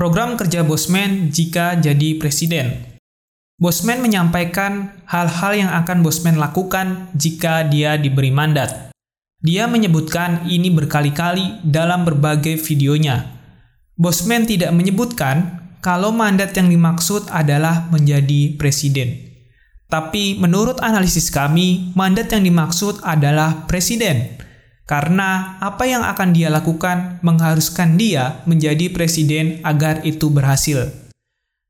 Program kerja Bosman jika jadi presiden. Bosman menyampaikan hal-hal yang akan Bosman lakukan jika dia diberi mandat. Dia menyebutkan ini berkali-kali dalam berbagai videonya. Bosman tidak menyebutkan kalau mandat yang dimaksud adalah menjadi presiden. Tapi menurut analisis kami, mandat yang dimaksud adalah presiden. Karena apa yang akan dia lakukan mengharuskan dia menjadi presiden agar itu berhasil.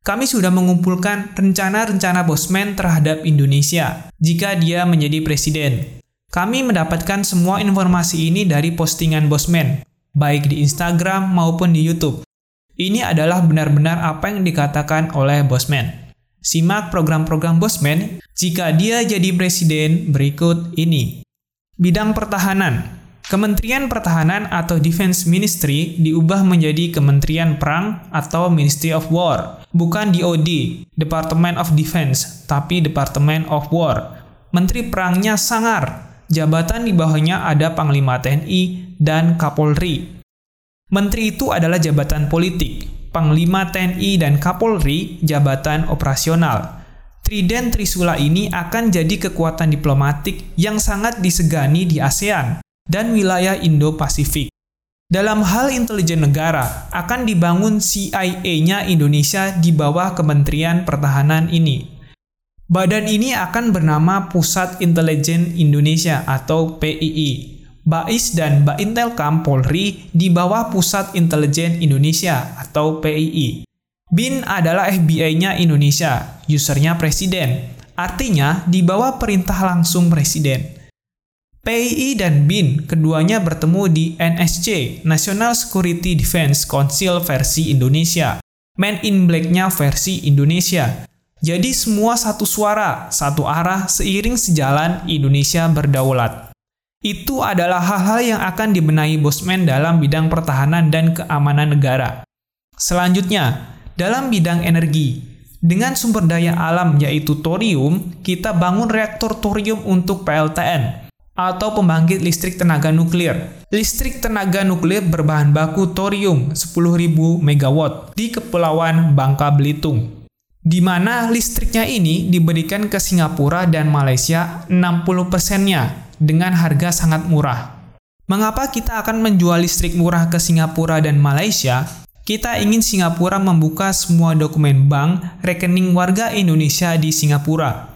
Kami sudah mengumpulkan rencana-rencana Bosman terhadap Indonesia jika dia menjadi presiden. Kami mendapatkan semua informasi ini dari postingan Bosman, baik di Instagram maupun di YouTube. Ini adalah benar-benar apa yang dikatakan oleh Bosman. Simak program-program Bosman jika dia jadi presiden berikut ini. Bidang pertahanan. Kementerian Pertahanan atau Defense Ministry diubah menjadi Kementerian Perang atau Ministry of War, bukan DOD, Department of Defense, tapi Department of War. Menteri Perangnya sangar, jabatan di bawahnya ada Panglima TNI dan Kapolri. Menteri itu adalah jabatan politik, Panglima TNI dan Kapolri jabatan operasional. Trident Trisula ini akan jadi kekuatan diplomatik yang sangat disegani di ASEAN dan wilayah Indo-Pasifik. Dalam hal intelijen negara, akan dibangun CIA-nya Indonesia di bawah Kementerian Pertahanan ini. Badan ini akan bernama Pusat Intelijen Indonesia atau PII. BAIS dan Baintelkam Polri di bawah Pusat Intelijen Indonesia atau PII. BIN adalah FBI-nya Indonesia, usernya presiden. Artinya di bawah perintah langsung presiden. PII dan BIN keduanya bertemu di NSC, National Security Defense Council versi Indonesia. Man in Black-nya versi Indonesia. Jadi semua satu suara, satu arah, seiring sejalan Indonesia berdaulat. Itu adalah hal-hal yang akan dibenahi Bosman dalam bidang pertahanan dan keamanan negara. Selanjutnya, dalam bidang energi, dengan sumber daya alam yaitu thorium, kita bangun reaktor thorium untuk PLTN atau pembangkit listrik tenaga nuklir. Listrik tenaga nuklir berbahan baku thorium 10.000 MW di Kepulauan Bangka Belitung. Di mana listriknya ini diberikan ke Singapura dan Malaysia 60 persennya dengan harga sangat murah. Mengapa kita akan menjual listrik murah ke Singapura dan Malaysia? Kita ingin Singapura membuka semua dokumen bank rekening warga Indonesia di Singapura.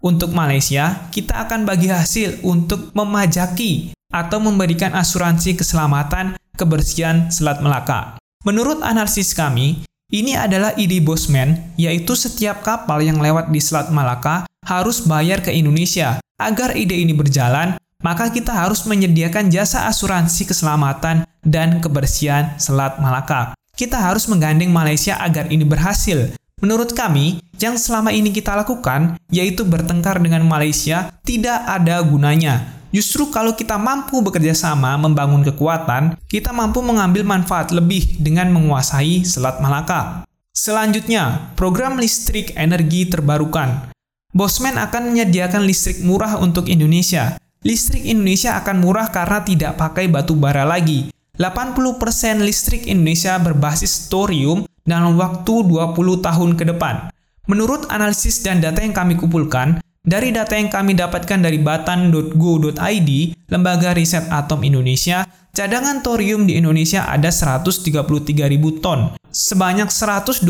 Untuk Malaysia, kita akan bagi hasil untuk memajaki atau memberikan asuransi keselamatan kebersihan Selat Melaka. Menurut analisis kami, ini adalah ide Bosman, yaitu setiap kapal yang lewat di Selat Malaka harus bayar ke Indonesia Agar ide ini berjalan, maka kita harus menyediakan jasa asuransi keselamatan dan kebersihan Selat Malaka. Kita harus menggandeng Malaysia agar ini berhasil. Menurut kami, yang selama ini kita lakukan, yaitu bertengkar dengan Malaysia, tidak ada gunanya. Justru kalau kita mampu bekerja sama membangun kekuatan, kita mampu mengambil manfaat lebih dengan menguasai Selat Malaka. Selanjutnya, program listrik energi terbarukan. Bosman akan menyediakan listrik murah untuk Indonesia. Listrik Indonesia akan murah karena tidak pakai batu bara lagi. 80% listrik Indonesia berbasis thorium dalam waktu 20 tahun ke depan. Menurut analisis dan data yang kami kumpulkan, dari data yang kami dapatkan dari batan.go.id, lembaga riset atom Indonesia, cadangan thorium di Indonesia ada 133.000 ton. Sebanyak 126.000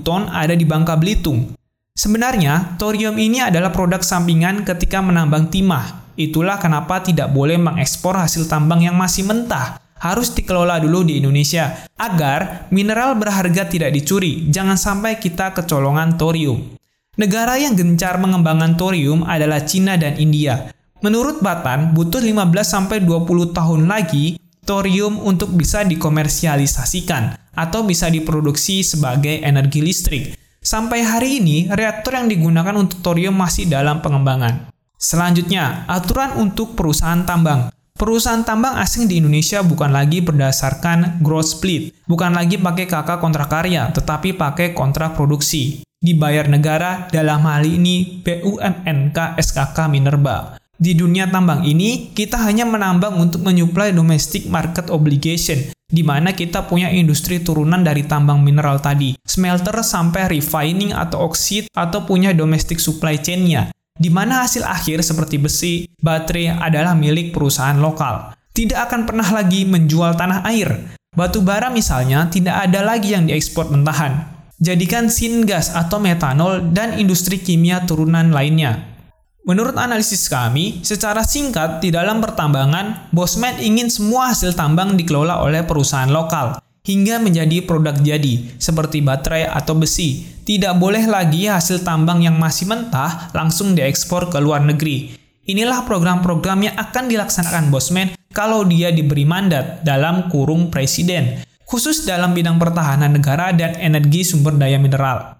ton ada di Bangka Belitung. Sebenarnya, thorium ini adalah produk sampingan ketika menambang timah. Itulah kenapa tidak boleh mengekspor hasil tambang yang masih mentah. Harus dikelola dulu di Indonesia agar mineral berharga tidak dicuri. Jangan sampai kita kecolongan thorium. Negara yang gencar mengembangkan thorium adalah Cina dan India. Menurut Batan, butuh 15-20 tahun lagi thorium untuk bisa dikomersialisasikan atau bisa diproduksi sebagai energi listrik. Sampai hari ini, reaktor yang digunakan untuk thorium masih dalam pengembangan. Selanjutnya, aturan untuk perusahaan tambang. Perusahaan tambang asing di Indonesia bukan lagi berdasarkan growth split, bukan lagi pakai kakak kontrak karya, tetapi pakai kontrak produksi. Dibayar negara dalam hal ini BUMNK SKK Minerba. Di dunia tambang ini, kita hanya menambang untuk menyuplai domestic market obligation. di mana kita punya industri turunan dari tambang mineral tadi, smelter sampai refining atau oksid atau punya domestic supply chain-nya, di mana hasil akhir seperti besi, baterai adalah milik perusahaan lokal. Tidak akan pernah lagi menjual tanah air. Batu bara misalnya tidak ada lagi yang diekspor mentahan. Jadikan singas atau metanol dan industri kimia turunan lainnya. Menurut analisis kami, secara singkat di dalam pertambangan, Bosman ingin semua hasil tambang dikelola oleh perusahaan lokal hingga menjadi produk jadi, seperti baterai atau besi. Tidak boleh lagi hasil tambang yang masih mentah langsung diekspor ke luar negeri. Inilah program-program yang akan dilaksanakan Bosman kalau dia diberi mandat dalam kurung presiden, khusus dalam bidang pertahanan negara dan energi sumber daya mineral.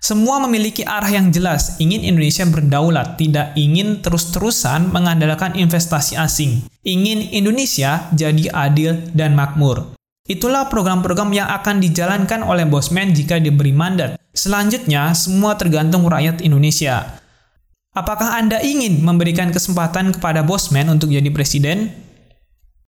Semua memiliki arah yang jelas, ingin Indonesia berdaulat, tidak ingin terus-terusan mengandalkan investasi asing. Ingin Indonesia jadi adil dan makmur. Itulah program-program yang akan dijalankan oleh Bosman jika diberi mandat. Selanjutnya, semua tergantung rakyat Indonesia. Apakah Anda ingin memberikan kesempatan kepada Bosman untuk jadi presiden?